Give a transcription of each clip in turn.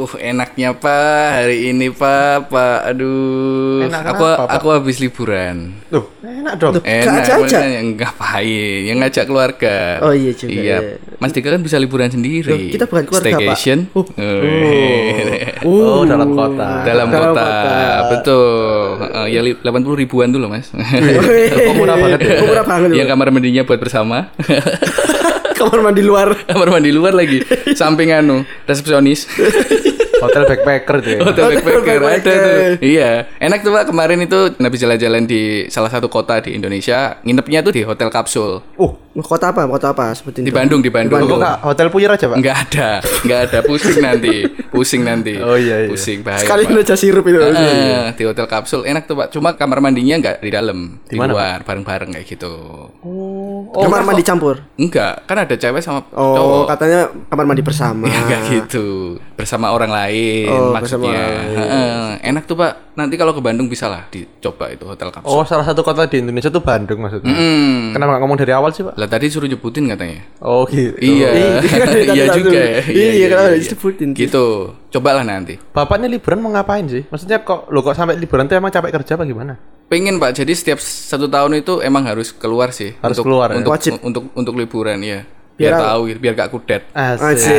Uh, enaknya Pak hari ini Pak, Pak. Aduh, Enak aku kenapa, Pak? aku habis liburan. Loh, enak dong. Enak, ajak-ajak? makanya yang ngapain? Yang ngajak keluarga. Oh, iya juga, Iya, iya. Mas Dika kan bisa liburan sendiri. Loh, kita bukan keluarga, Pak. Staycation. Oh. Wih. Oh, dalam kota. Dalam Dalam kota, kota. betul. Heeh, ya li- 80 ribuan loh mas. Kok murah banget ya? Murah banget. Yang kamar mandinya buat bersama. kamar mandi luar. kamar mandi luar lagi. Samping anu resepsionis. Hotel backpacker tuh ya. Hotel Hotel backpacker ada tuh. Iya, enak tuh pak. Kemarin itu habis jalan-jalan di salah satu kota di Indonesia. Nginepnya tuh di hotel kapsul Uh, Kota apa? Kota apa? Sebutin di tuh. Bandung di Bandung. kok hotel puyer aja, Pak? Nggak ada, nggak ada. Pusing nanti, pusing nanti. Oh, iya, iya. Pusing bahaya. Sekali Pak. aja sirup itu. Heeh, di hotel kapsul enak tuh pak. Cuma kamar mandinya nggak di dalam, di, mana, luar bareng-bareng kayak gitu. Oh, kamar mandi campur. Enggak, kan ada cewek sama Oh, cowok. katanya kamar mandi bersama. Ya, enggak gitu. Bersama orang lain Oh, maksudnya. orang lain. Enak tuh, Pak. Nanti kalau ke Bandung bisa lah dicoba itu hotel kapsul. Oh, salah satu kota di Indonesia tuh Bandung maksudnya. Hmm. Kenapa nggak ngomong dari awal sih, Pak? Lah tadi suruh nyebutin katanya. Oh, gitu. Iya. iya juga langsung. ya. Iya, kenapa disebutin? Gitu. Cobalah nanti. Bapaknya liburan mau ngapain sih? Maksudnya kok lo kok sampai liburan tuh emang capek kerja apa gimana? Pengen Pak, jadi setiap satu tahun itu emang harus keluar sih. Harus untuk, keluar ya? untuk, Wajib. untuk untuk liburan ya. Biar, Biar- tahu, biar gak kudet. Asik.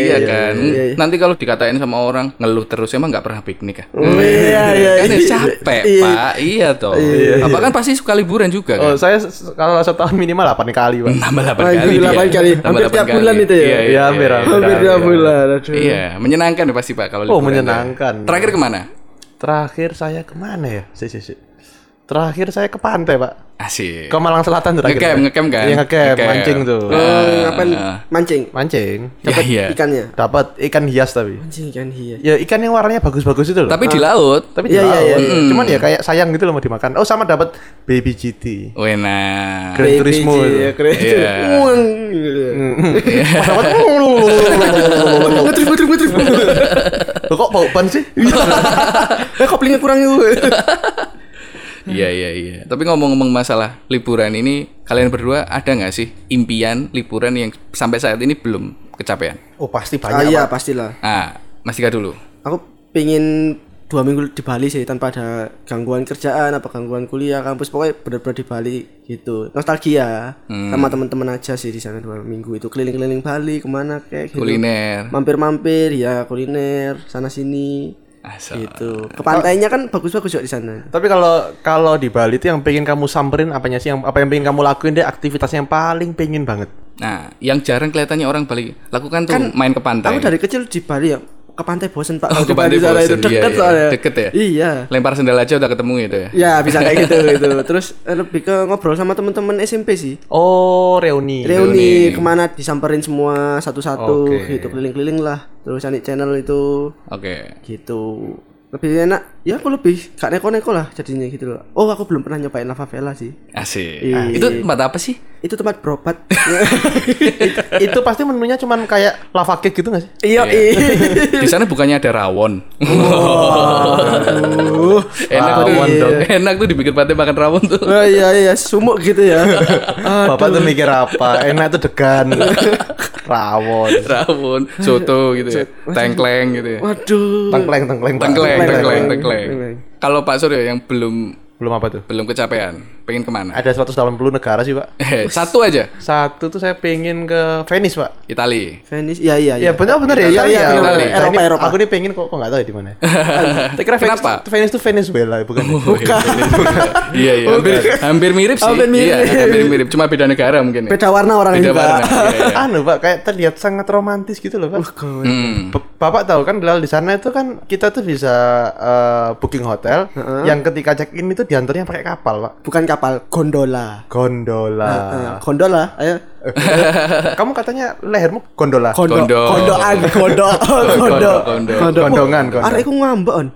Iya kan. iya, iya. Nanti kalau dikatain sama orang ngeluh terus emang nggak pernah piknik kan? Oh, iya, iya. kan ya iya. capek Iya. pak, iya toh. Bapak kan pasti suka liburan juga Oh, kan? saya s- kalau setahun minimal 8 kali, Pak. Nambah 8 Wah, kali delapan dia. kali. Nambah Hampir 8 tiap kali. bulan itu ya? Iya, iya, Iya, hampir, iya. hampir. Iya. tiap bulan. Aduh. Iya, menyenangkan ya pasti pak kalau Oh, liburan. menyenangkan. Terakhir ke mana? Terakhir saya ke mana ya? Si, si, si. Terakhir saya ke pantai, Pak. Asik. Ke Malang Selatan terakhir. Ngecamp, Pak. ngecamp kan? Iya, ngecamp, Ngecamp. mancing tuh. Oh, ngapain? Mancing. Mancing. Iya, iya. Ikannya. Dapat ikan hias tapi. Mancing ikan hias. Ya ikan yang warnanya bagus-bagus itu loh. Tapi di laut. tapi di Iya, iya, laut. iya, Cuman ya kayak sayang gitu loh mau dimakan. Oh, sama dapat baby GT. Wena. Gran Turismo iya. Iya. Dapat ngetrip. Loh, kok bau ban sih? Eh, koplingnya kurang itu. Iya iya iya. Tapi ngomong-ngomong masalah liburan ini, kalian berdua ada nggak sih impian liburan yang sampai saat ini belum kecapean? Oh, pasti Ah, banyak. iya, Pak. pastilah. Ah, Mas Dika dulu. Aku pingin dua minggu di Bali sih tanpa ada gangguan kerjaan apa gangguan kuliah kampus pokoknya benar-benar di Bali gitu nostalgia sama teman-teman aja sih di sana dua minggu itu keliling-keliling Bali ke mana kayak gitu. Kuliner. mampir-mampir ya kuliner sana sini Asal. gitu ke pantainya kan bagus-bagus juga di sana Tapi kalau kalau di Bali itu yang pengen kamu samperin apanya sih yang apa yang pengen kamu lakuin deh aktivitas yang paling pengen banget. Nah, yang jarang kelihatannya orang Bali lakukan tuh main ke pantai. aku dari kecil di Bali ya ke pantai bosen pak Oh, Kalau ke pantai sana itu bosen, iya, deket iya. soalnya Deket ya? iya Lempar sendal aja udah ketemu gitu ya. ya bisa kayak gitu gitu terus eh, lebih ke ngobrol sama teman-teman SMP sih Oh, reuni. reuni ke mana disamperin semua satu-satu Oke. gitu keliling-keliling lah terus cari channel itu Oke. gitu lebih enak ya aku lebih gak neko-neko lah jadinya gitu loh oh aku belum pernah nyobain lava vela sih Asik. Iya. Itu tempat apa sih? itu tempat berobat itu pasti menunya cuman kayak lava cake gitu gak sih? iya iya Di sana bukannya ada rawon. Aduh. enak tuh. Rawon dong. Enak tuh dibikin pantai makan rawon tuh. Oh, iya iya sumuk gitu ya Bapak tuh mikir apa? Enak tuh degan. Rawon. rawon, soto gitu ya. Tengkleng gitu ya. waduh Tengkleng, tengkleng. Tengkleng, Tengkleng, tengkleng, Kalau Pak Suryo yang belum Belum apa tuh? belum kecapean, pengen ke mana? Ada 180 negara sih, Pak. Eh, satu aja. Satu tuh saya pengen ke Venice, Pak. Itali. Venice iya iya Iya benar benar ya. Iya Italia, iya. Eropa Eropa Aku nih pengen kok kok nggak tahu ya di mana. Saya kira Venice, Kenapa? tuh- Venice tuh Venezuela bukan? bukan Iya iya. Hampir, hampir mirip sih. Hampir mirip. Iya, hampir mirip. Cuma beda negara mungkin ya. beda warna orang Beda warna. Iya, iya. anu Pak, kayak terlihat sangat romantis gitu loh Pak. Hmm. Bapak tahu kan di sana itu kan kita tuh bisa eh, booking hotel yang ketika check in itu diantarnya pakai kapal Pak. bukan kapal gondola Gondola. Eh, gondola ayo Kamu katanya lehermu gondola. Kondo, Kondo. kondoan, kondo, kondo, kondo. Gondongan, Wah, kondo. Arek iku ngambek on.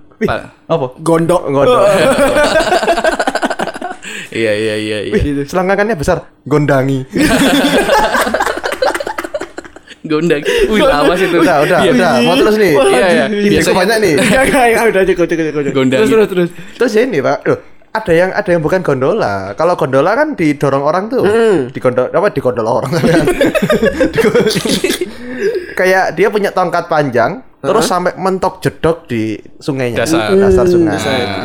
Apa? Gondok, Gondok. Iya iya iya iya. Wih, selangkangannya besar. Gondangi. Gondang. Wih, awas itu. udah, udah, Iya. udah. Mau terus nih. Iya iya. Biasanya banyak nih. Enggak, enggak, udah cukup, cukup, cukup. Gondang. Terus, terus, terus. Terus ini pak, Loh, ada yang ada yang bukan gondola. Kalau gondola kan didorong orang tuh, di gondol apa di gondol orang. Di- kayak dia punya tongkat panjang, terus sampai mentok jedok di sungainya. Dasar. Dasar sungai.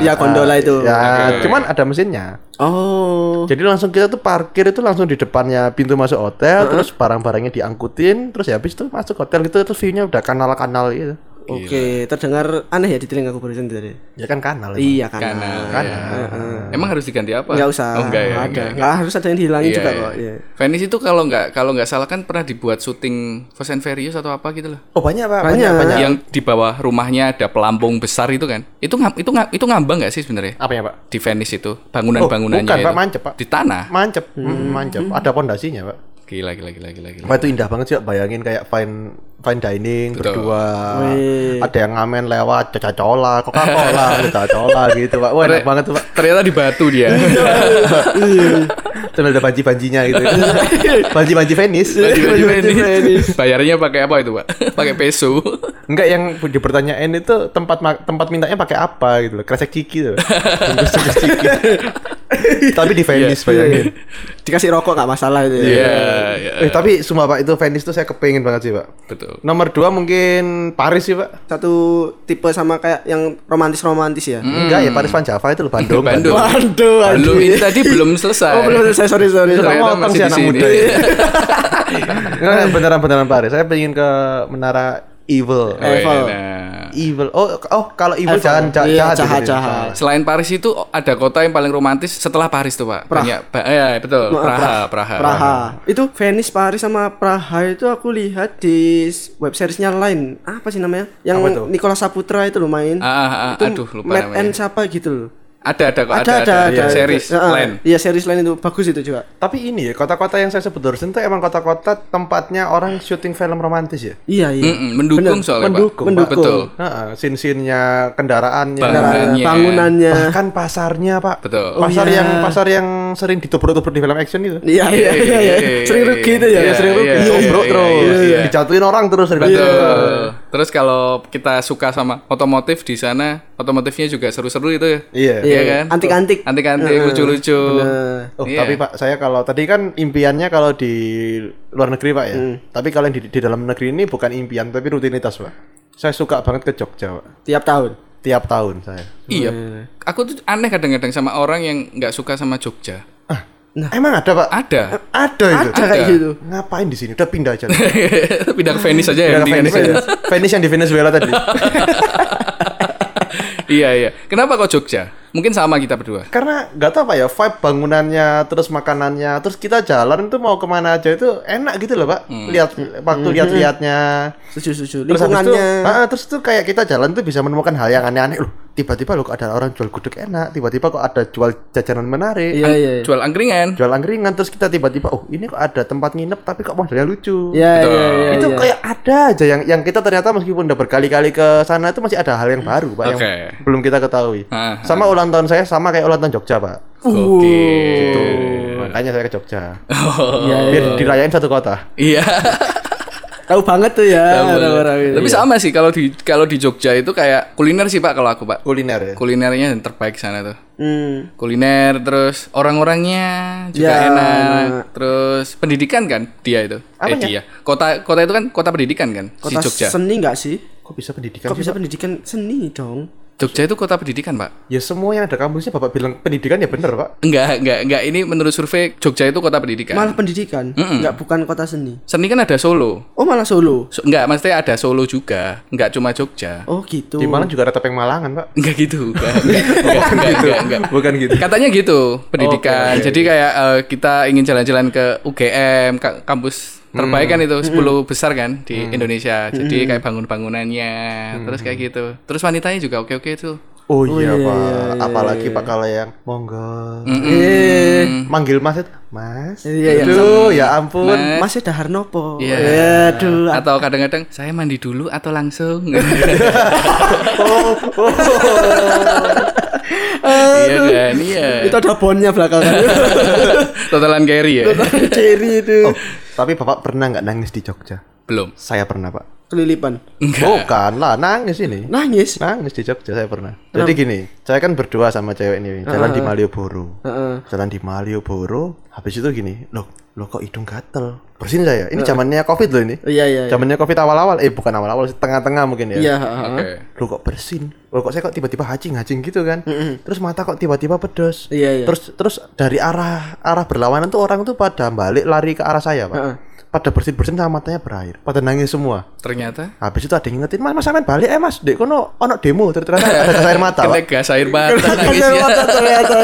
Ya, gondola itu. Ya, Oke. cuman ada mesinnya. Oh. Jadi langsung kita tuh parkir itu langsung di depannya pintu masuk hotel, terus barang-barangnya diangkutin, terus ya habis itu masuk hotel gitu terus view-nya udah kanal-kanal gitu. Oke, terdengar aneh ya di telingaku barusan tadi. Ya kan kanal. emang. Iya kan. Karena Kanal. emang harus diganti apa? Enggak usah. Oh, enggak ya. ada. enggak. Enggak harus ada yang dihilangin Iya, juga iya. kok. Iya. Venice itu kalau nggak kalau nggak salah kan pernah dibuat syuting Fast and Furious atau apa gitu loh. Oh banyak pak, Banyak. banyak banyak. Yang di bawah rumahnya ada pelampung besar itu kan. Itu ngam, itu ngam, itu ngambang nggak sih sebenarnya? Apa ya pak? Di Venice itu bangunan-bangunannya Oh, bukan, itu. Pak, mancep, Pak. Di tanah. Mancep, hmm, mancep. Ada pondasinya pak. Gila gila gila gila gila. Wah itu indah banget sih, Pak. bayangin kayak fine fine dining Betul. berdua. Wih. Ada yang ngamen lewat Coca-Cola, Coca-Cola, Coca-Cola gitu pak. Wah enak banget tuh pak. Ternyata di batu dia. Terus ada banji-banjinya gitu. Banji-banji Venice. Baju Venice. Bayarnya pakai apa itu, Pak? pakai peso. Enggak yang dipertanyain itu tempat tempat mintanya pakai apa gitu loh. Kresek ciki tuh. Bungkus-bungkus ciki. Tapi di Venice bayangin. Dikasih rokok nggak masalah itu. ya. Iya, iya. Eh, tapi semua pak itu Venice tuh saya kepengen banget sih pak. Betul. Nomor dua mungkin Paris sih pak. Satu tipe sama kayak yang romantis-romantis ya. Enggak ya Paris Van Java itu loh Bandung. Bandung. Waduh, anjing. ini tadi belum selesai. Oh, belum selesai. Sorry, sorry. Kamu otong sih di anak sini. muda. Enggak beneran beneran Paris. Saya pengen ke menara Evil. Eiffel. Nah, Evil. Oh, oh kalau Evil Eiffel. jangan jahat, Iya, jahat, jahat, jahat. Selain Paris itu ada kota yang paling romantis setelah Paris tuh, Pak. Banyak. Ba- eh, betul. Ma- Praha, Praha. Praha. Itu Venice, Paris sama Praha itu aku lihat di web seriesnya lain. Apa sih namanya? Yang? Nicola Saputra itu main. Ah, ah, ah, itu aduh lupa Mad namanya. and siapa gitu loh. Ada ada kok Ada ada ada. series Heeh. lain. Iya, series lain itu bagus itu juga. Tapi ini ya, kota-kota yang saya sebut barusan itu emang kota-kota tempatnya orang syuting film romantis ya. Iya, iya. Mm-mm, mendukung Bener. soalnya, Mendukung, Pak. Mendukung. Betul. Heeh, scene-scene-nya, kendaraannya, Bangunannya. bangunannya. bahkan pasarnya, Pak. Betul. Oh, Pasar iya. yang pasar yang sering ditubruk-tubruk di film action itu. Iya, iya, iya, iya. Sering rugi itu ya. Iya, Sering rugi. iya, iya, terus, iya, iya. dijatuhin orang terus dari. Terus kalau kita suka sama otomotif di sana, otomotifnya juga seru-seru itu ya. Iya. Iya kan? Antik-antik. Antik-antik, lucu-lucu. Oh, Iya. tapi Pak, saya kalau tadi kan impiannya kalau di luar negeri, Pak ya. Hmm. Tapi kalau di dalam negeri ini bukan impian, tapi rutinitas, Pak. Saya suka banget ke Jogja, Pak. Tiap tahun. Tiap tahun saya. Iya. Aku tuh aneh kadang-kadang sama orang yang nggak suka sama Jogja. Emang ada, Pak? Ada. Ada itu. Ada kayak gitu. Ngapain di sini? Udah pindah aja. Pindah ke Venice aja ya. Pindah ke Venice, aja. Venice yang di Venezuela tadi. Iya, iya. Kenapa kok Jogja? Mungkin sama kita berdua. Karena nggak tahu apa ya vibe bangunannya, terus makanannya, terus kita jalan itu mau ke mana aja itu enak gitu loh pak. Hmm. Lihat waktu lihat-lihatnya. Setuju, setuju. Terus itu, ah, terus tuh kayak kita jalan tuh bisa menemukan hal yang aneh-aneh loh. Tiba-tiba loh kok ada orang jual gudeg enak, tiba-tiba kok ada jual jajanan menarik, Iya, iya. iya. Jual angkringan. jual angkringan, terus kita tiba-tiba oh ini kok ada tempat nginep tapi kok modelnya lucu. Iya, Betul. iya, iya. itu iya. kayak ada aja yang yang kita ternyata meskipun udah berkali-kali ke sana itu masih ada hal yang baru pak yang Oke. belum kita ketahui. Ah, Sama ulang tahun saya sama kayak ulang tahun Jogja pak. Oke. Gitu. Makanya saya ke Jogja. Oh, Iya, iya. Biar dirayain satu kota. Iya. Tahu banget tuh ya orang-orang. Tapi sama sih kalau di kalau di Jogja itu kayak kuliner sih Pak kalau aku Pak. Kuliner ya. Kulinernya yang terbaik sana tuh. Hmm. Kuliner terus orang-orangnya juga Ya. enak. Terus pendidikan kan dia itu. Eh Apanya? dia. Kota kota itu kan kota pendidikan kan Kota si Jogja. seni nggak sih? Kok bisa pendidikan? Kok sih, bisa Pak? pendidikan seni dong? Jogja itu kota pendidikan, Pak. Ya semua yang ada kampusnya Bapak bilang pendidikan ya bener Pak. Enggak, enggak, enggak. Ini menurut survei Jogja itu kota pendidikan. Malah pendidikan, nggak bukan kota seni. Seni kan ada Solo. Oh malah Solo. So, enggak, maksudnya ada Solo juga. Enggak cuma Jogja. Oh gitu. Di Malang juga ada topeng Malangan Pak. Enggak gitu. Enggak, enggak, enggak, enggak, enggak, enggak. Bukan gitu. Katanya gitu, pendidikan. Oke, Jadi kayak eh, kita ingin jalan-jalan ke UGM, ka- kampus terbaik kan itu 10 besar kan di Indonesia. Jadi kayak bangun-bangunannya, terus kayak gitu. Terus wanitanya juga oke-oke tuh. Oh, iya, Pak. Apalagi Pak kalau yang monggo. Eh, Manggil Mas itu, Mas. Iya, iya. Aduh, ya ampun. Mas. Mas Harnopo. Iya. Aduh. Atau kadang-kadang saya mandi dulu atau langsung. iya kan, iya. Itu ada bonnya belakangan. Totalan carry ya? Cherry itu. Oh, tapi Bapak pernah nggak nangis di Jogja? Belum. Saya pernah, Pak. Kelilipan. Bukan lah, nangis ini. Nangis. Nangis di Jogja saya pernah. Jadi gini, saya kan berdua sama cewek ini jalan di Malioboro. Heeh. Jalan di Malioboro, habis itu gini, loh, loh kok hidung gatel. Bersin saya. Ini zamannya Covid loh ini. Iya iya. iya. Zamannya Covid awal-awal, eh bukan awal-awal, tengah-tengah mungkin ya. Iya, heeh. Oke. Loh kok bersin? Loh kok saya kok tiba-tiba hacing-hacing gitu kan? Terus mata kok tiba-tiba pedes. Iya, iya. Terus terus dari arah arah berlawanan tuh orang tuh pada balik lari ke arah saya, Pak. Heeh. Pada bersin-bersin sama matanya berair. Pada nangis semua. Ternyata Habis itu ada yang ngingetin, Mas, sampean balik eh Mas, dek kono ono demo ternyata ada gas air mata. Pak. gas air mata Kena nangisnya. mata ternyata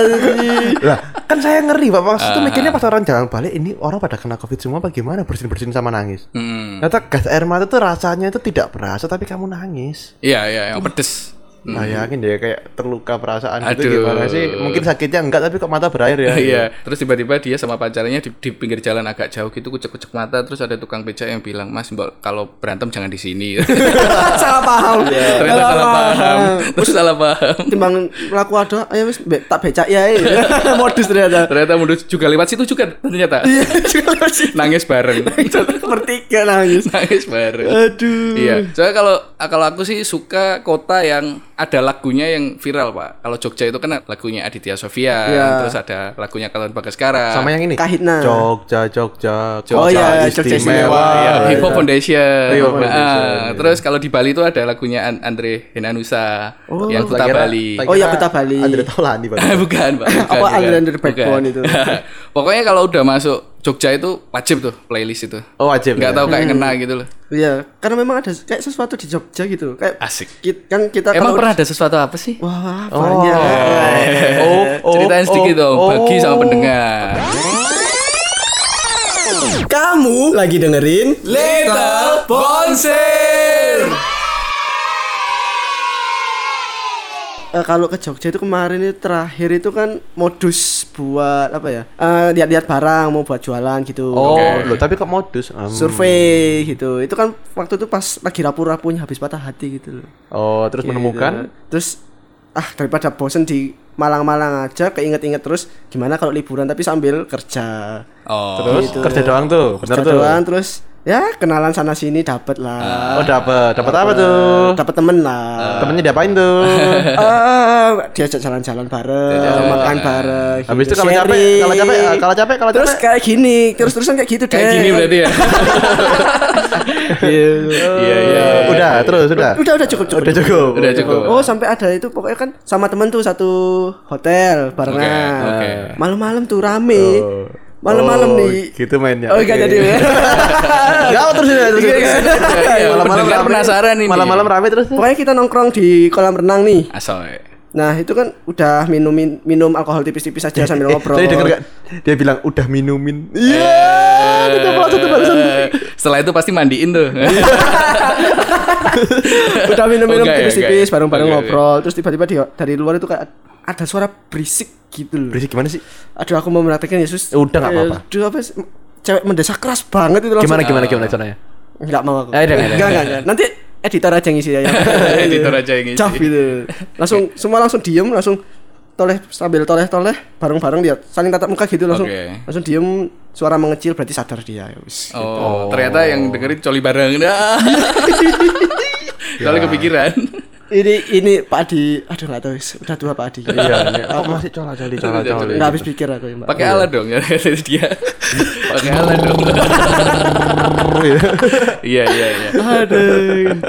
lah, kan saya ngeri Pak. Pas Ah. itu mikirnya pas orang jalan balik ini orang pada kena Covid semua bagaimana bersin-bersin sama nangis. Hmm. Ternyata gas air mata tuh rasanya itu tidak berasa tapi kamu nangis. Iya, iya, yang pedes. Bayangin deh kayak terluka perasaan Hmm. Aduh. itu gimana sih? Mungkin sakitnya enggak tapi kok mata berair ya. Iya, terus tiba-tiba dia sama pacarnya di, di pinggir jalan agak jauh gitu kucek-kucek mata terus ada tukang becak yang bilang, "Mas, mbak kalau berantem jangan di sini." Salah paham. Ternyata salah paham. Terus salah paham. Timbang laku ada, ayo wis be- tak becak ya. Modus ternyata. Ternyata mundur juga lewat situ juga ternyata. Iya, Nangis bareng. bertiga nangis. Nangis bareng. Aduh. Iya, soalnya kalau kalau aku sih suka kota yang ada lagunya yang viral pak. Kalau Jogja itu kan lagunya Aditya Sofia, Iya. terus ada lagunya Katon Bagaskara. Sama yang ini. Kahitna. Jogja, Jogja, Oh, kota iya, Jogja istimewa. ya, Iya. Hip Hop Foundation. Hip Hop Ah, Foundation, terus kalau di Bali itu ada lagunya An- Andre Henanusa yang Kuta kira- Bali. Oh, iya, kira Kuta Bali. Andre Taulani, Pak. bukan, Pak. Bukan, Apa. Andre Under Backbone itu? Pokoknya kalau udah masuk Jogja itu wajib tuh playlist itu. Oh, wajib. Nggak ya? tahu kayak kena gitu loh. Iya, karena memang ada kayak sesuatu di Jogja gitu. Kayak Asik. ki- kan kita Emang pernah ada sesuatu apa sih? Wah, banyak. Oh, oh, Ceritain sedikit oh, dong, oh. bagi sama pendengar. Kamu lagi dengerin Little Bonsir. Eh, kalau ke Jogja itu kemarin itu terakhir itu kan modus buat apa ya? Eh, lihat-lihat barang mau buat jualan gitu. Oh, Oke. loh, tapi kok modus? Um, Survei gitu. Itu kan waktu itu pas lagi rapuh-rapuhnya habis patah hati gitu loh. Oh, terus menemukan Gitu. Terus ah daripada bosen di Malang-Malang aja keinget-inget terus gimana kalau liburan tapi sambil kerja. Oh. terus Gitu. kerja doang tuh. Bener Kerja tuh. doang terus ya kenalan sana sini dapat lah. Oh, dapat. Dapat apa tuh? Dapat temen lah. Temennya diapain tuh? Eh, diajak jalan-jalan bareng, makan bareng. Habis itu gitu, kalau capek, kalau capek, eh, kalau capek, kalau terus capek. kayak gini, terus-terusan kayak gitu deh. Kayak gini berarti ya. Iya. Iya, iya. Udah, terus udah. Udah udah cukup cukup. Udah cukup. Udah cukup. Oh sampai ada itu pokoknya kan sama temen tuh satu hotel barengan. Oke, oke. Malam-malam tuh rame. Oh. Malam-malam Oh, nih. Gitu mainnya. Oh enggak jadi. Enggak, terus terus. terus. Iya, Malam-malam pendengar rame. penasaran ini. Malam-malam rame terus. Pokoknya kita nongkrong di kolam renang nih. Asoy. Nah itu kan udah minum minum alkohol tipis-tipis aja sambil ngobrol. Tadi denger gak? Dia bilang udah minumin. Iya. Itu malah satu barusan. Eh, Setelah itu pasti mandiin tuh. udah minum-minum tipis-tipis bareng-bareng ngobrol terus tiba-tiba dari luar itu kayak ada suara berisik gitu loh. Berisik gimana sih? Aduh aku mau merhatikan Yesus. Udah, nggak apa-apa. Aduh apa sih? Cewek mendesak keras banget itu langsung. Gimana gimana gimana caranya? Enggak mau aku. Eh, Enggak, enggak, enggak. Nanti editor aja yang isi ya. Editor aja yang ngisi. Cap gitu. Langsung semua langsung diem, langsung toleh sambil toleh toleh bareng-bareng dia saling tatap muka gitu langsung Oke. langsung diem suara mengecil berarti sadar dia ya wis. Oh, ternyata yang dengerin coli bareng. Nah. Soalnya kepikiran. Ini ini Pak Adi, aduh nggak tahu wis. udah tua Pak Adi. Iya, kok masih cola coli cola coli. Nggak habis pikir aku ya. Pakai alat dong ya dia. Pakai alat dong. Iya, iya, iya. Aduh.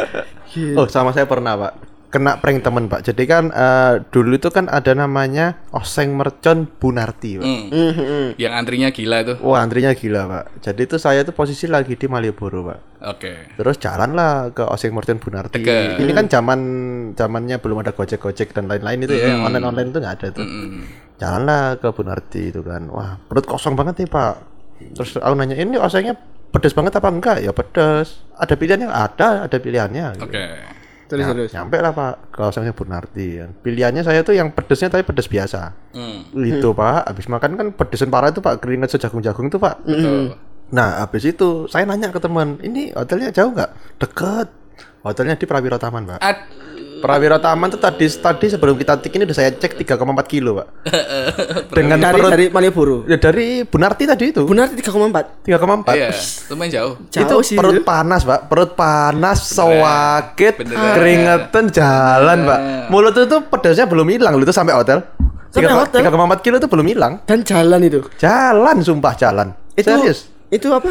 Oh, sama saya pernah, Pak. Kena prank temen, Pak. Jadi kan eh, dulu itu kan ada namanya Oseng Mercon Bunarti, Pak. Hmm. Mhm. Yang antrinya gila tuh. Wah, antrinya gila, Pak. Jadi itu saya tuh posisi lagi di Malioboro, Pak. Oke. Terus jalan lah ke Oseng Mercon Bunarti. Deket. Ini kan zaman zamannya belum ada Gojek-Gojek dan lain-lain itu ya. Hmm. Online-online itu nggak ada tuh. Mm. Jalanlah ke Bunarti itu kan. Wah, perut kosong banget nih, Pak. Terus aku nanya, "Ini osengnya pedes banget apa enggak?" Ya pedes. Ada pilihannya? Ada, ada pilihannya. Oke. Terus Nah, terus. Nyampe lah pak ke osengnya Bunarti kan. Pilihannya saya tuh yang pedesnya tapi pedes biasa. Hmm. Itu pak, habis makan kan pedesan parah itu pak, keringet sejagung-jagung tuh pak. Betul. Nah habis itu saya nanya ke teman, ini hotelnya jauh nggak? Deket. Hotelnya di Prawiro Taman pak. Ad- Prawiro Taman tuh tadi tadi sebelum kita tik ini udah saya cek 3,4 kilo, Pak. Dengan dari perut dari Malioboro. ya, dari Bunarti tadi itu Benar 3,4. 3,4. Iya, lumayan jauh. itu Jauh sih. perut panas, Pak. Perut panas, sewakit, keringetan jalan, Pak. Mulut itu pedasnya belum hilang loh itu sampai hotel. Sampai Tiga- hotel? 3,4 kilo itu belum hilang. Dan jalan itu. Jalan sumpah jalan. Itu Serius. itu apa?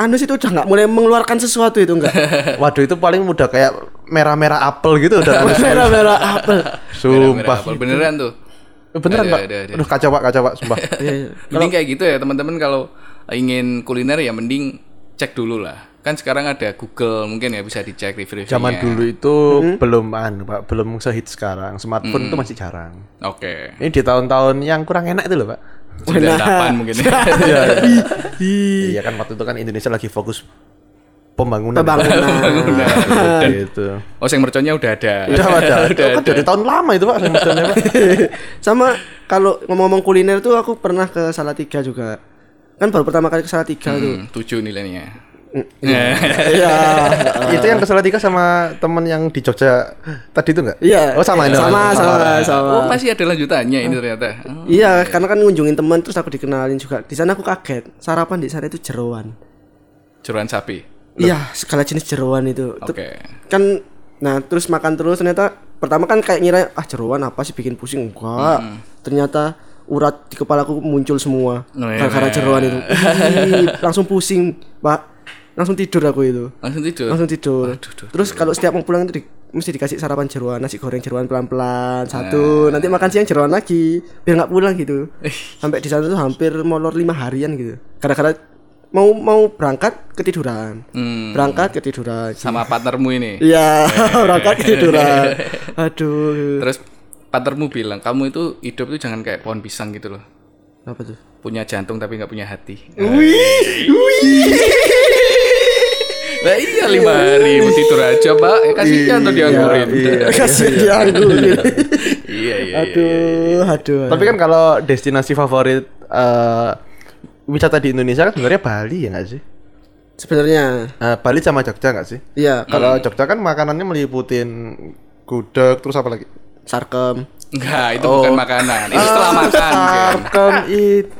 Anus itu udah nggak mulai mengeluarkan sesuatu itu enggak? Waduh itu paling mudah kayak merah-merah apel gitu udah. Merah-merah apel. sumpah. Merah-merah, beneran tuh. Beneran, Ada, Pak. ada, ada. Aduh kacau, Pak, kacau, Pak, sumpah. Iya, iya. Mending kayak gitu ya teman-teman kalau ingin kuliner ya mending cek dulu lah. Kan sekarang ada Google mungkin ya bisa dicek review-reviewnya. Zaman dulu itu belum anu, Pak, belum sehit sekarang. Smartphone itu masih jarang. Oke. Ini di tahun-tahun yang kurang enak itu loh, Pak. 98 mungkin. ya. Iya, iya kan waktu itu kan Indonesia lagi fokus pembangunan. Pembangunan. Gitu. oh, sing merconnya udah ada. Udah ada. udah Itu kan ada. dari tahun lama itu Pak sebenarnya, Pak. Sama kalau ngomong-ngomong kuliner tuh aku pernah ke Salatiga juga. Kan baru pertama kali ke Salatiga tuh. Hmm, tujuh nilainya. Iya. itu yang ke Salatiga sama temen yang di Jogja tadi itu enggak? Iya. Oh, sama ini. Sama sama sama. Oh, masih ada lanjutannya ini ternyata. Oh. Iya, karena kan ngunjungin teman terus aku dikenalin juga. Di sana aku kaget. Sarapan di sana itu jeroan. Jeruan sapi. Iya, segala jenis jeroan itu. Tuh, Oke. Kan nah terus makan terus ternyata pertama kan kayak ngira ah jeroan apa sih bikin pusing enggak. Ternyata urat di kepalaku muncul semua Oh, iya. gara-gara jeroan itu. Ih, langsung pusing, Pak. Langsung tidur aku itu. Langsung tidur. Langsung tidur. Aduh, duh, Terus kalau setiap mau pulang itu di- mesti dikasih sarapan jeroan, nasi goreng jeroan pelan-pelan satu. Nanti makan siang jeroan lagi, biar nggak pulang gitu. Sampai di sana tuh hampir molor lima harian gitu. Gara-gara mau mau berangkat ketiduran, Hmm. berangkat ketiduran. Sama partnermu ini. Iya, berangkat ketiduran. Aduh. Terus partnermu bilang, kamu itu hidup itu jangan kayak pohon pisang gitu loh. Apa tuh? Punya jantung tapi nggak punya hati. Wih, wih. Nah iya lima hari mau tidur aja pak, eh, kasihan tuh dianggurin. Kasihan dianggurin. iya iya. Aduh, aduh. Tapi kan kalau destinasi favorit eh, wisata di Indonesia kan sebenarnya Bali ya nggak sih? sebenarnya Eh, Bali sama Jogja nggak sih? iya Kalau Jogja kan makanannya meliputin gudeg terus apa lagi? sarkem. Enggak, itu bukan makanan. Itu setelah makan. Sarkem itu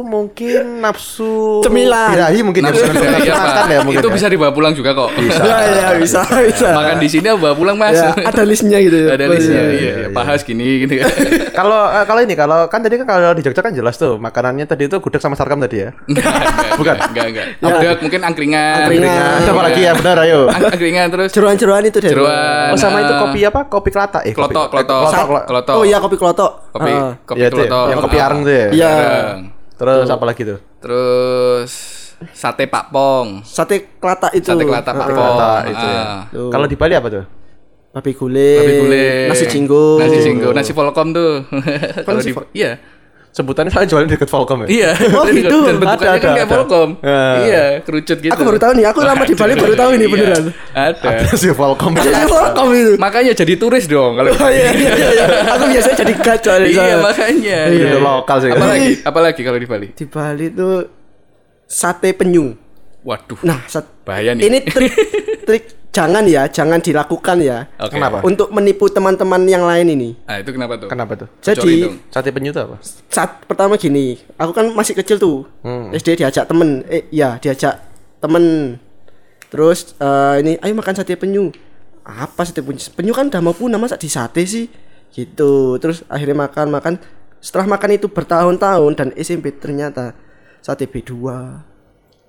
mungkin nafsu Cemilan. birahi mungkin ya, Nafsu birahi apa? makan ya mungkin Itu ya. bisa dibawa pulang juga kok. Bisa. Ya, ya, bisa, bisa. Makan di sini bawa pulang mas. Ya, ada listnya gitu ya. Ada listnya. iya. Iya, iya. Pahas gini gitu. Kalau eh, kalau ini kalau kan tadi kan kalau di Jogja kan jelas tuh makanannya tadi itu gudeg sama sarkem tadi ya. Enggak, Bukan. Enggak, enggak. Gudeg, mungkin angkringan. Angkringan. Apa lagi ya benar ayo. Ang- Angkringan terus Jeruan-jeruan itu deh. jeruan. Oh sama itu eh, kopi apa? Kopi kelata eh kopi- Klotok, klotok. Oh iya kopi klotok. Kopi, Ah. kopi Iya, itu ya, klotok. yang kopi areng tuh ya. Terus apa lagi tuh? Terus sate pakpong. Sate kelata itu. Sate kelata Ah, pakpong. kelata itu ya. Ah. Tuh. Kalau di Bali apa tuh? Babi gule. Babi gule. Nasi jinggo. Nasi jinggo, nasi volkom tuh. Kalau di iya. Sebutannya soalnya jualan deket Volcom ya. Iya. Oh, gitu. Dan bentukannya Ada, kan ada, kayak ada. volkom. Ah. Iya, kerucut gitu. Aku baru tahu nih, aku lama di Bali baru tahu ini Iya. beneran. Ada. Si Volcom. Jadi welcome itu. Makanya jadi turis dong kalau Oh iya iya iya. Aku biasanya jadi gacor di Iya, makanya. Iya, Iya. lokal sih. Apalagi, apalagi kalau di Bali? Di Bali tuh sate penyu. Waduh. Nah, Bahaya nih. ini trik trik jangan ya, jangan dilakukan ya. Oke. Kenapa? Untuk menipu teman-teman yang lain ini. Nah, itu kenapa tuh? Kenapa tuh? Jadi. Sate penyu apa? saat pertama gini, aku kan masih kecil tuh. SD diajak temen, eh ya diajak temen. Terus eh, ini, ayo makan sate penyu. Apa sate penyu? Penyu kan udah mau punah masa di sate sih? Gitu. Terus akhirnya makan makan. Setelah makan itu bertahun-tahun dan SMP ternyata sate B2.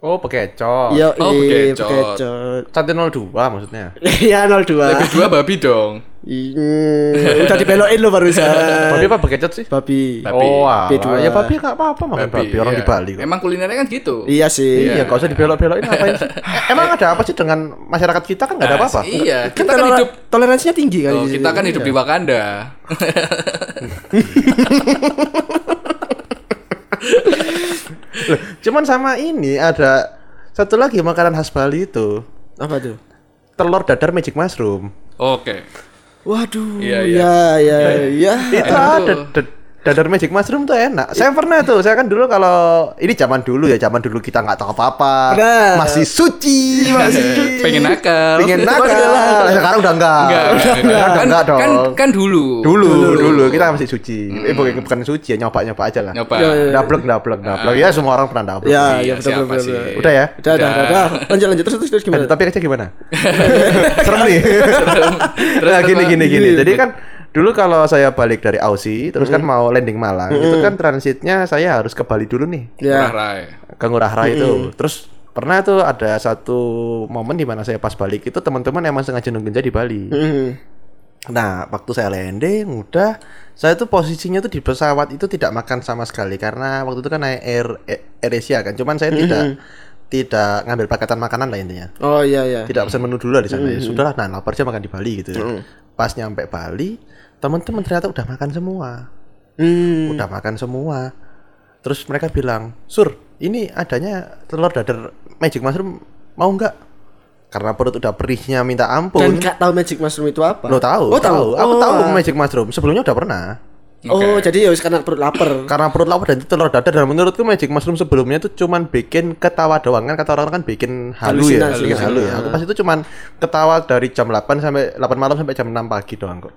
Oh, bekecot. Iya, Oh, iya, bekecot. bekecot. Sate 02 maksudnya. Iya 02. Lebih dua babi dong. Hmm, udah dibelokin lo barusan. Babi apa bekecot sih? Babi. Babi. Oh, alah. B2. ya babi enggak apa-apa makan babi, orang iya. di Bali kok. Emang kulinernya kan gitu. Iya sih. Iya, enggak usah dibelok-belokin ngapain sih? Emang ada apa sih dengan masyarakat kita kan enggak ada Nah, apa-apa. Iya, Kan kita kan toler- hidup toleransinya tinggi kan Oh, kita kan hidup di Wakanda. Loh, cuman sama ini ada satu lagi makanan khas Bali itu apa tuh? telur dadar magic mushroom. Oke. Waduh, Iya, iya, iya. iya, iya. itu Enak ada tuh. da- dadar magic mushroom tuh enak. Saya pernah tuh, saya kan dulu kalau ini zaman dulu ya, zaman dulu kita nggak tahu apa-apa, Benar. masih suci, masih pengen nakal pengen nakal. Sekarang udah enggak. enggak, enggak, Sekarang udah Kan, enggak dong. kan, kan dulu dulu, dulu, kita masih suci. Eh bukan, bukan suci ya, nyoba-nyoba aja lah. nyoba Ya, ya. Dablek, dablek, dablek. Ya semua orang pernah dablek. Ya, Iya, ya betul siapa betul. betul. Udah ya? Udah, udah, udah, udah. Lanjut, lanjut terus terus, terus gimana? Eh, tapi kecil gimana? Serem nih. Terus nah, gini gini gini. Jadi kan dulu kalau saya balik dari Aussie, terus kan mau landing Malang, itu kan transitnya saya harus ke Bali dulu nih, Ya. Murah rai. ke Ngurah Rai itu. Terus pernah tuh ada satu momen di mana saya pas balik itu teman-teman emang sengaja nungguin saya di Bali. Hmm. Nah, waktu saya landing, udah saya tuh posisinya tuh di pesawat itu tidak makan sama sekali karena waktu itu kan naik Air Air Asia kan. Cuman saya tidak tidak ngambil pakatan makanan lah intinya Oh iya iya. tidak pesan menu dulu lah di sana ya sudahlah nah lapar aja makan di Bali gitu ya. pas nyampe Bali teman-teman ternyata udah makan semua Hmm. udah makan semua terus mereka bilang sur ini adanya telur dadar magic mushroom mau nggak karena perut udah perihnya minta Dan ampun gak tahu magic mushroom itu apa? lo tahu Oh tahu. aku Oh. tahu magic mushroom sebelumnya udah pernah Oh jadi ya karena perut lapar. karena perut lapar dan itu telur dadar. Dan menurutku magic mushroom sebelumnya itu cuman bikin ketawa doang. Kan kata orang kan bikin halu ya. Bikin halu ya. Aku pas itu cuman ketawa dari jam 8 sampai 8 malam sampai jam 6 pagi doang kok.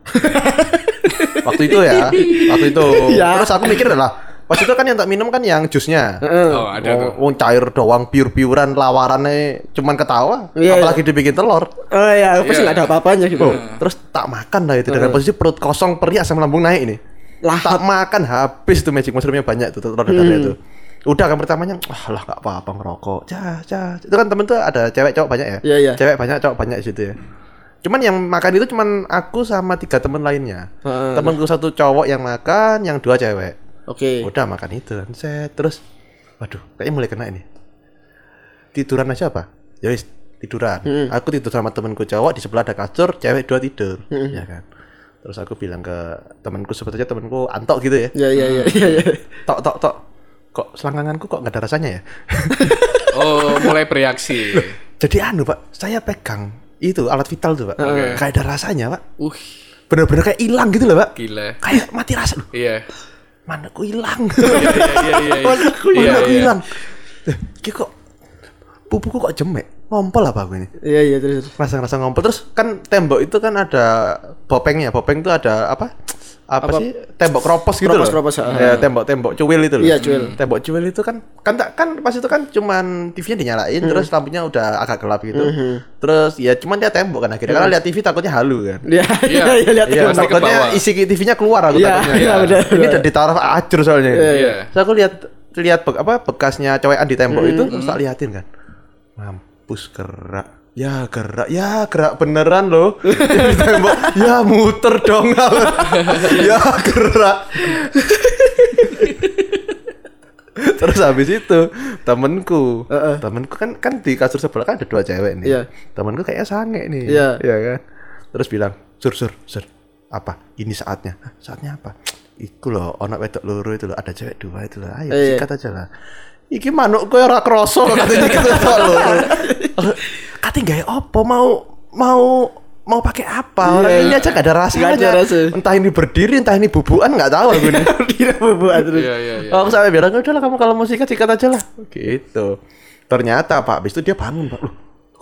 Waktu itu ya. Waktu itu. Ya. terus aku mikir adalah pas itu kan yang tak minum kan yang jusnya. Oh, ada tuh. Wong, cair doang piur-piuran lawarannya cuman ketawa. Iya, apalagi dibikin telur. Oh iya, pasti Iya. nggak ada apa-apanya gitu. Oh, terus tak makan lah itu. Dengan posisi perut kosong perih asam lambung naik ini Lahap. tak makan habis tuh magic mushroomnya banyak tuh telur dadarnya itu. Udah kan pertamanya wah lah nggak apa-apa ngerokok. Cah cah. Itu kan temen tuh ada cewek cowok banyak ya? Iya, iya. cewek banyak cowok banyak situ ya. Cuman yang makan itu cuman aku sama tiga temen lainnya. Heeh. temenku satu cowok yang makan yang dua cewek. Oke. udah makan itu. Kan set terus waduh kayaknya mulai kena ini. Tiduran aja apa? Ya wis tiduran. Aku tidur sama temenku cowok di sebelah ada kasur cewek dua tidur. Ya kan terus aku bilang ke temanku sebetulnya temanku antok gitu ya Iya iya iya iya. iya. tok tok tok kok selangkanganku kok nggak ada rasanya ya Oh, mulai bereaksi. jadi anu pak saya pegang itu alat vital tuh pak kayak ada rasanya pak Uh, bener-bener kayak hilang gitu loh pak gila. kayak mati rasa Loh, Iya. mana aku hilang Iya, iya, iya. mana aku Iya, iya. hilang Ki kok pupuku kok jemek ngompol apa aku ini Iya iya terus. terus. rasa-rasa ngompol terus kan tembok itu kan ada bopengnya bopeng itu ada apa apa, sih tembok kropos gitu Kropos, loh kropos, ah. ya tembok tembok cuil itu loh Iya, cuil. tembok cuil itu kan kan tak kan pas itu kan cuman TV-nya dinyalain Hmm. terus lampunya udah agak gelap gitu terus ya cuman dia tembok kan akhirnya karena lihat TV takutnya halu kan Iya Iya. iya lihat. Iya, Pasti ke takutnya isi TV-nya keluar aku Iya, takutnya. iya, benar, Ini udah ditaruh acur soalnya. Iya. Terus aku lihat lihat be- apa bekasnya cowekan di tembok itu Hmm. terus tak liatin kan. Mampus gerak. Ya gerak, ya gerak beneran loh tembok. Ya muter dong. ya gerak. Terus habis itu temenku, temenku kan kan di kasur sebelah kan ada dua cewek nih. Iya. Temenku kayaknya sange nih. Iya. Iya kan. Terus bilang, sur sur sur, apa? Ini saatnya. "Hah, saatnya apa? Iku loh, ono wedok loro itu loh, ada cewek dua itu loh. Ayo Iya. sikat aja lah. Iki manuk kowe ora kroso kok katanya gitu wedok loro. Kate gawe opo mau mau mau pakai apa? Orang Iya. ini aja gak ada rasanya. Nggak ada rasa. Entah ini berdiri, entah ini bubuan nggak tahu aku ini. Tidak buat terus. Iya, iya, iya. Aku sampai bilang udah lah kamu kalau mau sikat sikat aja lah. Gitu. Ternyata Pak, habis itu dia bangun Pak. Loh,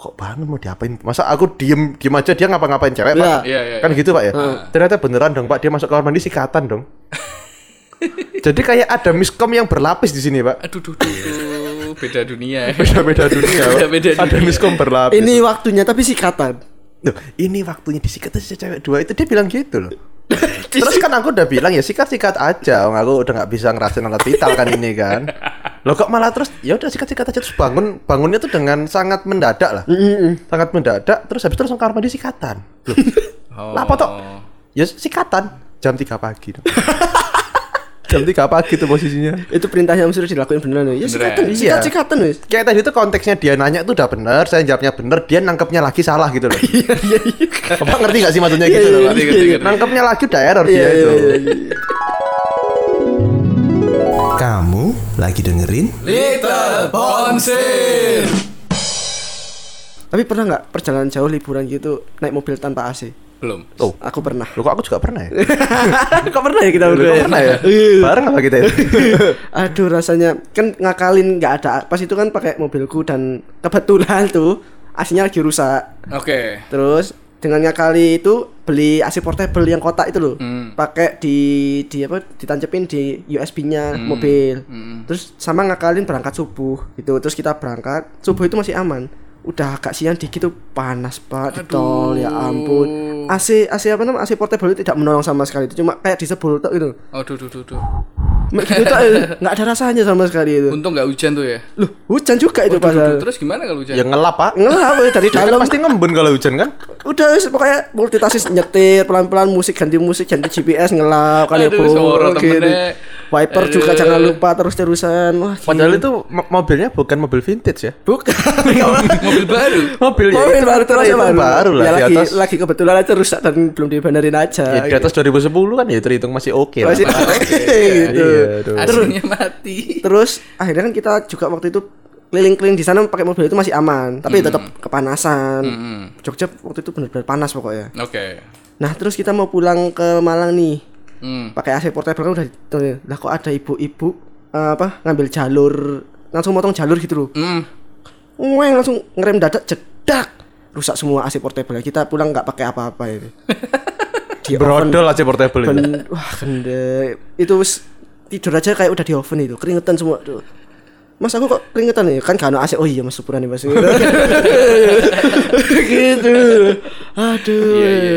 kok bangun mau diapain? Masa aku diem diem aja dia ngapa-ngapain cewek. Pak? Iya, iya, Kan iya. gitu Pak ya. Ternyata beneran dong Pak dia masuk kamar mandi sikatan dong. Jadi kayak ada miskom yang berlapis di sini Pak. Aduh, duh, duh, beda dunia. ya. Beda-beda dunia. Pak. Beda-beda Ada dunia. miskom berlapis. Ini waktunya tapi sikatan. Loh, ini waktunya disikat aja cewek dua itu dia bilang gitu loh. Terus kan aku udah bilang ya sikat-sikat aja. Wong aku udah nggak bisa ngerasain alat vital kan ini kan. Loh kok malah terus ya udah sikat-sikat aja terus bangun bangunnya tuh dengan sangat mendadak lah. Sangat mendadak terus habis itu langsung kamar mandi sikatan. Loh, Oh. lah? Ya sikatan jam 3 pagi. dong. jam 3 pagi tuh posisinya. Itu perintah yang sudah dilakuin beneran ya. Ya sikatan, Iya. sikat sikatan wis. Kayak tadi tuh konteksnya dia nanya tuh udah bener, saya jawabnya bener, dia nangkepnya lagi salah gitu loh. Iya iya iya. Ngerti gak sih maksudnya gitu iya, loh? Nangkepnya lagi udah error dia itu. Lagi dengerin? Little Bonsir. Tapi pernah nggak perjalanan jauh liburan gitu naik mobil tanpa AC? Belum. Oh, Aku pernah. lu kok aku juga pernah ya? Kok pernah ya kita berdua? ya? pernah ya? Bareng apa kita ya? Aduh rasanya kan ngakalin nggak ada. Pas itu kan pakai mobilku dan kebetulan tuh AC-nya lagi rusak. Oke. Terus dengan ngakali itu beli AC portable yang kotak itu loh. Hmm. Pakai di di apa ditancepin di USB-nya Hmm. mobil. Hmm. Terus sama ngakalin berangkat subuh gitu. Terus kita berangkat, subuh itu masih aman. Udah agak siang dikit tuh panas banget di tol ya ampun. AC AC apa namanya AC portable itu tidak menolong sama sekali itu cuma kayak disebul tok gitu. Oh, duh, duh, duh, duh. Mek gitu tok, nggak ada rasanya sama sekali itu. Untung nggak hujan tuh ya. Loh, hujan juga itu duh. padahal. Terus gimana kalau hujan? Ya ngelap pak. Ngelap ya, dari dalam pasti ngembun kalau hujan kan? udah wis, pokoknya multitasking nyetir pelan-pelan musik ganti musik ganti GPS ngelap kan ya Bu, gitu. Wiper juga jangan lupa terus terusan wah Padahal itu mo- mobilnya bukan mobil vintage ya. bukan Mobil baru. Mobil ya. mobil baru terus itu baru lah ya, di lagi atas. lagi kebetulan aja rusak dan belum dibenerin aja Ya, di atas 2010 kan ya terhitung masih oke lah. Masih oke, Iya, gitu. aduh. Aslinya mati. terus akhirnya kan kita juga waktu itu keliling-keliling di sana pakai mobil itu masih aman tapi tetap kepanasan Hmm. Jogja waktu itu benar-benar panas pokoknya Oke. nah terus kita mau pulang ke Malang nih Hmm. pakai AC portable kan udah tuh, lah kok ada ibu-ibu eh, apa ngambil jalur langsung motong jalur gitu loh. Hmm. Weng langsung ngerem dadak jedak. Rusak semua AC portable. Kita pulang nggak pakai apa-apa itu di Brodol aja portable itu. ben- wah kende itu tidur aja kayak udah di oven itu. Keringetan semua tuh. Mas aku kok keringetan ya? Kan ada AC oh iya mas syukuran nih mas. Gitu. Aduh Iya, iya,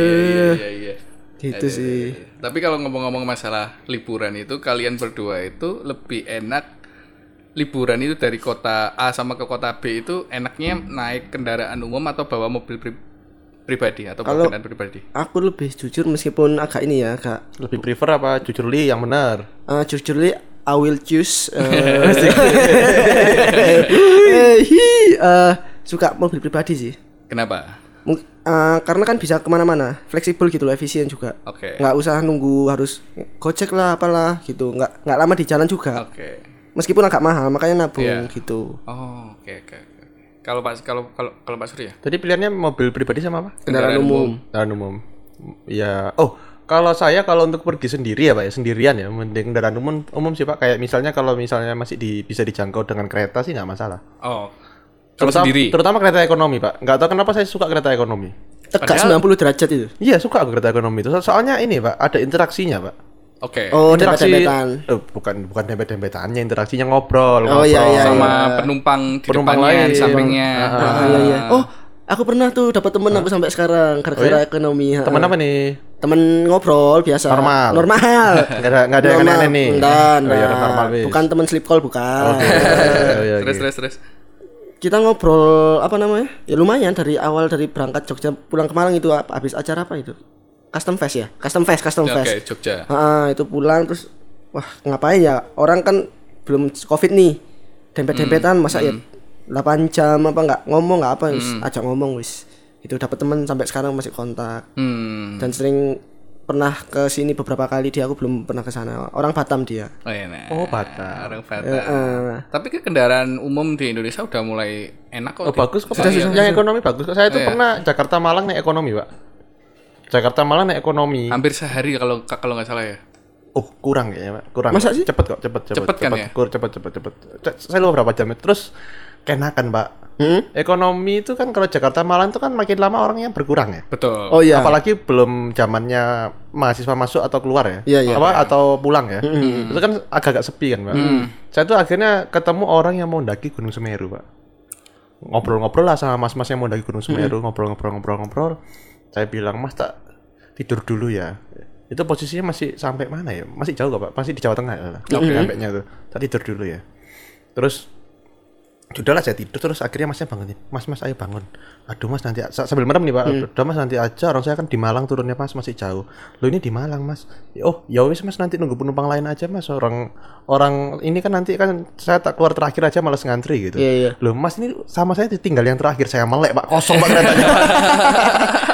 iya, iya, gitu sih Tapi kalau ngomong-ngomong masalah liburan itu kalian berdua itu lebih enak liburan itu dari kota A sama ke kota B itu enaknya naik kendaraan umum atau bawa mobil pri- pribadi atau Kalau- kendaraan pribadi? aku lebih jujur meskipun agak ini ya agak Lebih prefer apa jujur li yang benar? Uh, jujurly I will choose uh, eh, hi, uh, suka mobil pribadi sih Kenapa? Uh, karena kan bisa ke mana-mana fleksibel gitu loh efisien juga Oke. nggak usah nunggu harus gojek lah apalah gitu nggak nggak lama di jalan juga Oke. meskipun agak mahal makanya nabung Iya. gitu Oh, oke oke. oke. Kalau Pak kalau kalau kalau Pak Surya? Tadi pilihannya mobil pribadi sama apa? kendaraan umum Kendaraan umum. Ya. Oh, kalau saya kalau untuk pergi sendiri ya Pak ya, sendirian ya, mending kendaraan umum umum sih Pak. Kayak misalnya kalau misalnya masih di, bisa dijangkau dengan kereta sih nggak masalah. Oh. Kalau Terutama, sendiri. terutama kereta ekonomi Pak. Nggak tahu kenapa saya suka kereta ekonomi. tegak 90 derajat itu Iya suka aku kereta ekonomi itu. So- soalnya ini Pak, ada interaksinya Pak. Oke. oh interaksi dempet-dempetan eh, bukan bukan dempet dempetannya interaksinya ngobrol Oh, iya, ngobrol. iya, sama iya. penumpang di Penumpang depannya, lain. sampingnya. Ah, iya, iya. oh aku pernah tuh dapat temen aku sampai sekarang gara-gara ekonomi ha. teman apa nih temen ngobrol biasa Normal. normal nggak ada nggak ada yang Normal. aneh nih Enggak, oh, ya, enggak. normal bukan temen sleep call bukan Oke. Oh, iya, Terus oke. terus terus. Kita ngobrol apa namanya? Ya lumayan dari awal dari berangkat Jogja pulang ke Malang itu habis acara apa itu? Custom fest ya? Custom fest custom fest. Jogja. Ah, itu pulang terus wah ngapain ya? Orang kan belum covid nih. Dempet-dempetan masa ya 8 jam apa nggak ngomong nggak apa wis ajak ngomong wis. Itu dapat teman sampai sekarang masih kontak. Hmm. dan sering pernah ke sini beberapa kali dia aku belum pernah ke sana orang Batam dia Oh, iya, nah. Oh, Batam. Orang Batam. Heeh. Tapi ke kendaraan umum di Indonesia udah mulai enak kok. Oh bagus kok Pak. Yang ekonomi bagus kok. Saya tuh pernah Jakarta Malang naik ekonomi, Pak. Jakarta Malang naik ekonomi. Hampir sehari kalau kalau nggak salah ya. Oh, kurang kayaknya, Pak. Kurang. Masa sih? Cepet kok, cepet, cepet. Cepet kan ya? Kur, cepet, cepet, cepet. C- Saya lupa berapa jam. Terus kenakan, Pak. Hmm? Ekonomi itu kan kalau Jakarta Malang itu kan makin lama orangnya berkurang ya. Betul. oh iya Apalagi belum zamannya mahasiswa masuk atau keluar ya. Iya, iya. Apa atau pulang ya. Itu kan agak-agak sepi kan, Pak. Saya tuh akhirnya ketemu orang yang mau mendaki Gunung Semeru, Pak. Ngobrol-ngobrol lah sama mas-mas yang mau mendaki Gunung Semeru, ngobrol-ngobrol-ngobrol-ngobrol. Saya bilang, "Mas, tak tidur dulu ya." Itu posisinya masih sampai mana ya? Masih jauh kok, Pak. Masih di Jawa Tengah ya. Sampainya tuh. Tak tidur dulu ya. Terus Sudahlah saya tidur terus akhirnya masnya bangunin. Mas mas ayo bangun. Aduh mas nanti sa- sambil merem nih pak. Udah mas nanti aja orang saya kan di Malang turunnya mas masih jauh. Lo ini di Malang mas. Oh ya wis mas nanti nunggu penumpang lain aja mas. Orang orang ini kan nanti kan saya tak keluar terakhir aja malas ngantri gitu. Iya, iya. Loh mas ini sama saya tinggal yang terakhir saya melek pak kosong pak keretanya. Pak.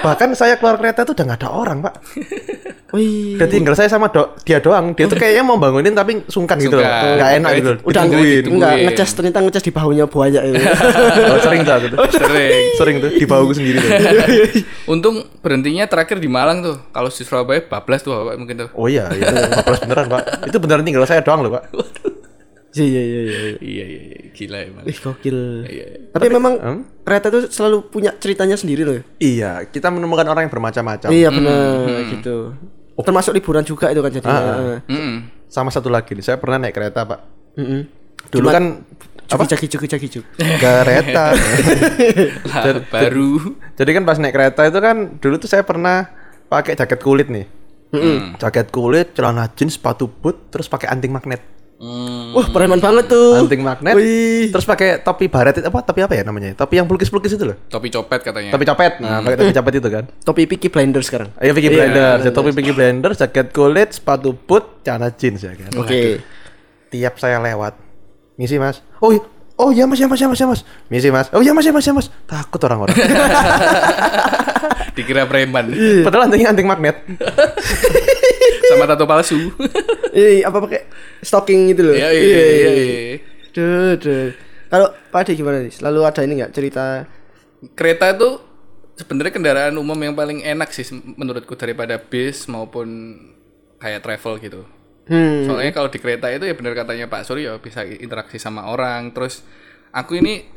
Bahkan saya keluar kereta itu udah nggak ada orang pak. Wih. Udah tinggal saya sama do dia doang. Dia tuh kayaknya mau bangunin tapi sungkan, gitu loh. Sungkan. Enggak enak gitu. loh. Udah Ditungguin. ditungguin. Enggak ngecas ternyata ngecas di bahunya buaya itu. Oh, sering tuh aku tuh. Sering. Sering tuh di bauku sendiri tuh. Untung berhentinya terakhir di Malang tuh. Kalau di Surabaya bablas tuh Bapak mungkin tuh. Oh iya, iya. 14 beneran, Pak. Itu beneran tinggal saya doang loh, Pak. Iya iya iya iya. Iya iya iya gila emang. Ih gokil. Iya. Tapi, memang Hmm? kereta itu selalu punya ceritanya sendiri loh. ya? Iya, kita menemukan orang yang bermacam-macam. Iya benar gitu. Termasuk liburan juga itu kan jadinya. Heeh. Mm-mm. Sama satu lagi nih, saya pernah naik kereta, Pak. Heeh. Dulu kan Cuki caki cuki caki cuk. kereta. Lah, baru. Jadi kan pas naik kereta itu kan dulu tuh saya pernah pakai jaket kulit nih. Jaket kulit, celana jeans, sepatu boot, terus pakai anting magnet. Hmm. Wah preman banget tuh. Anting magnet. Wih. Terus pakai topi baret itu apa? Topi apa ya namanya? Topi yang pelukis-pelukis itu loh. Topi copet katanya. Topi copet. Nah, pakai topi copet itu kan. Topi Peaky Blinders sekarang. Ayo Vicky Blender, topi Vicky Blender, jaket kulit, sepatu boot, celana jeans ya kan. Oke. Tiap saya lewat, misi mas. Oh, iya. Oh ya mas, ya mas, ya mas, ya mas. Misi mas. Oh ya mas, ya mas, ya mas. Takut orang-orang. Dikira preman. Padahal antingnya anting magnet. Sama tato palsu. Eh apa pakai stocking gitu loh. Iya iya iya. iya. Kalau Pak Ade gimana nih? Selalu ada ini nggak cerita? Kereta itu sebenarnya kendaraan umum yang paling enak sih menurutku daripada bis maupun kayak travel gitu. Hmm. Soalnya kalau di kereta itu ya benar katanya Pak Suryo bisa interaksi sama orang. Terus aku ini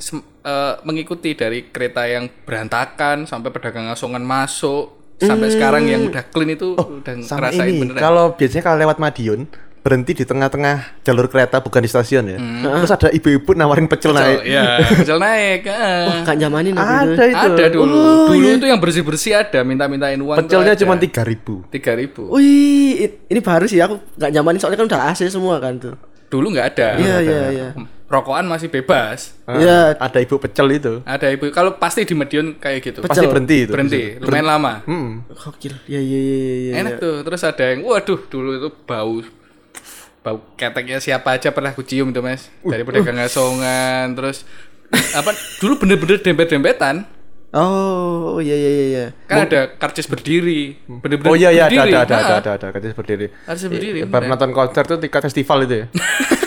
eh, mengikuti dari kereta yang berantakan sampai pedagang asongan masuk sampai sekarang yang udah clean itu udah Hmm. Sama ngerasain ini, beneran. kalau biasanya kalau lewat Madiun, berhenti di tengah-tengah jalur kereta bukan di stasiun ya. Terus ada ibu-ibu nawarin pecel naik. Ya, pecel naik. ah. Gak nyamanin aku. Ada itu. Ada dulu. Oh, dulu iya. itu yang bersih-bersih ada, minta-mintain uang. Pecelnya cuma tiga ribu. 3000. Wih, ini baru sih aku nggak nyamanin soalnya kan udah AC semua kan tuh. Dulu nggak ada. Iya iya iya. Rokokan masih bebas. Iya. Ada ibu pecel itu. Ada ibu kalau pasti di Medion kayak gitu. Pecel. Pasti berhenti itu. Berhenti, lumayan lama. Hmm. Gokil. Iya iya iya iya. Enak tuh. Terus ada yang waduh dulu itu bau bau keteknya siapa aja pernah aku cium tuh Mas. Dari pedagang asongan terus apa dulu bener-bener dempet-dempetan. Oh iya iya iya, iya. Kan ada karcis berdiri. Bener-bener Oh iya iya ada berdiri. ada ada Nah, ada ada ada katanya berdiri. Karcis berdiri. Bar beneran. nonton konser tuh tiket festival itu ya.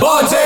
Bonzi!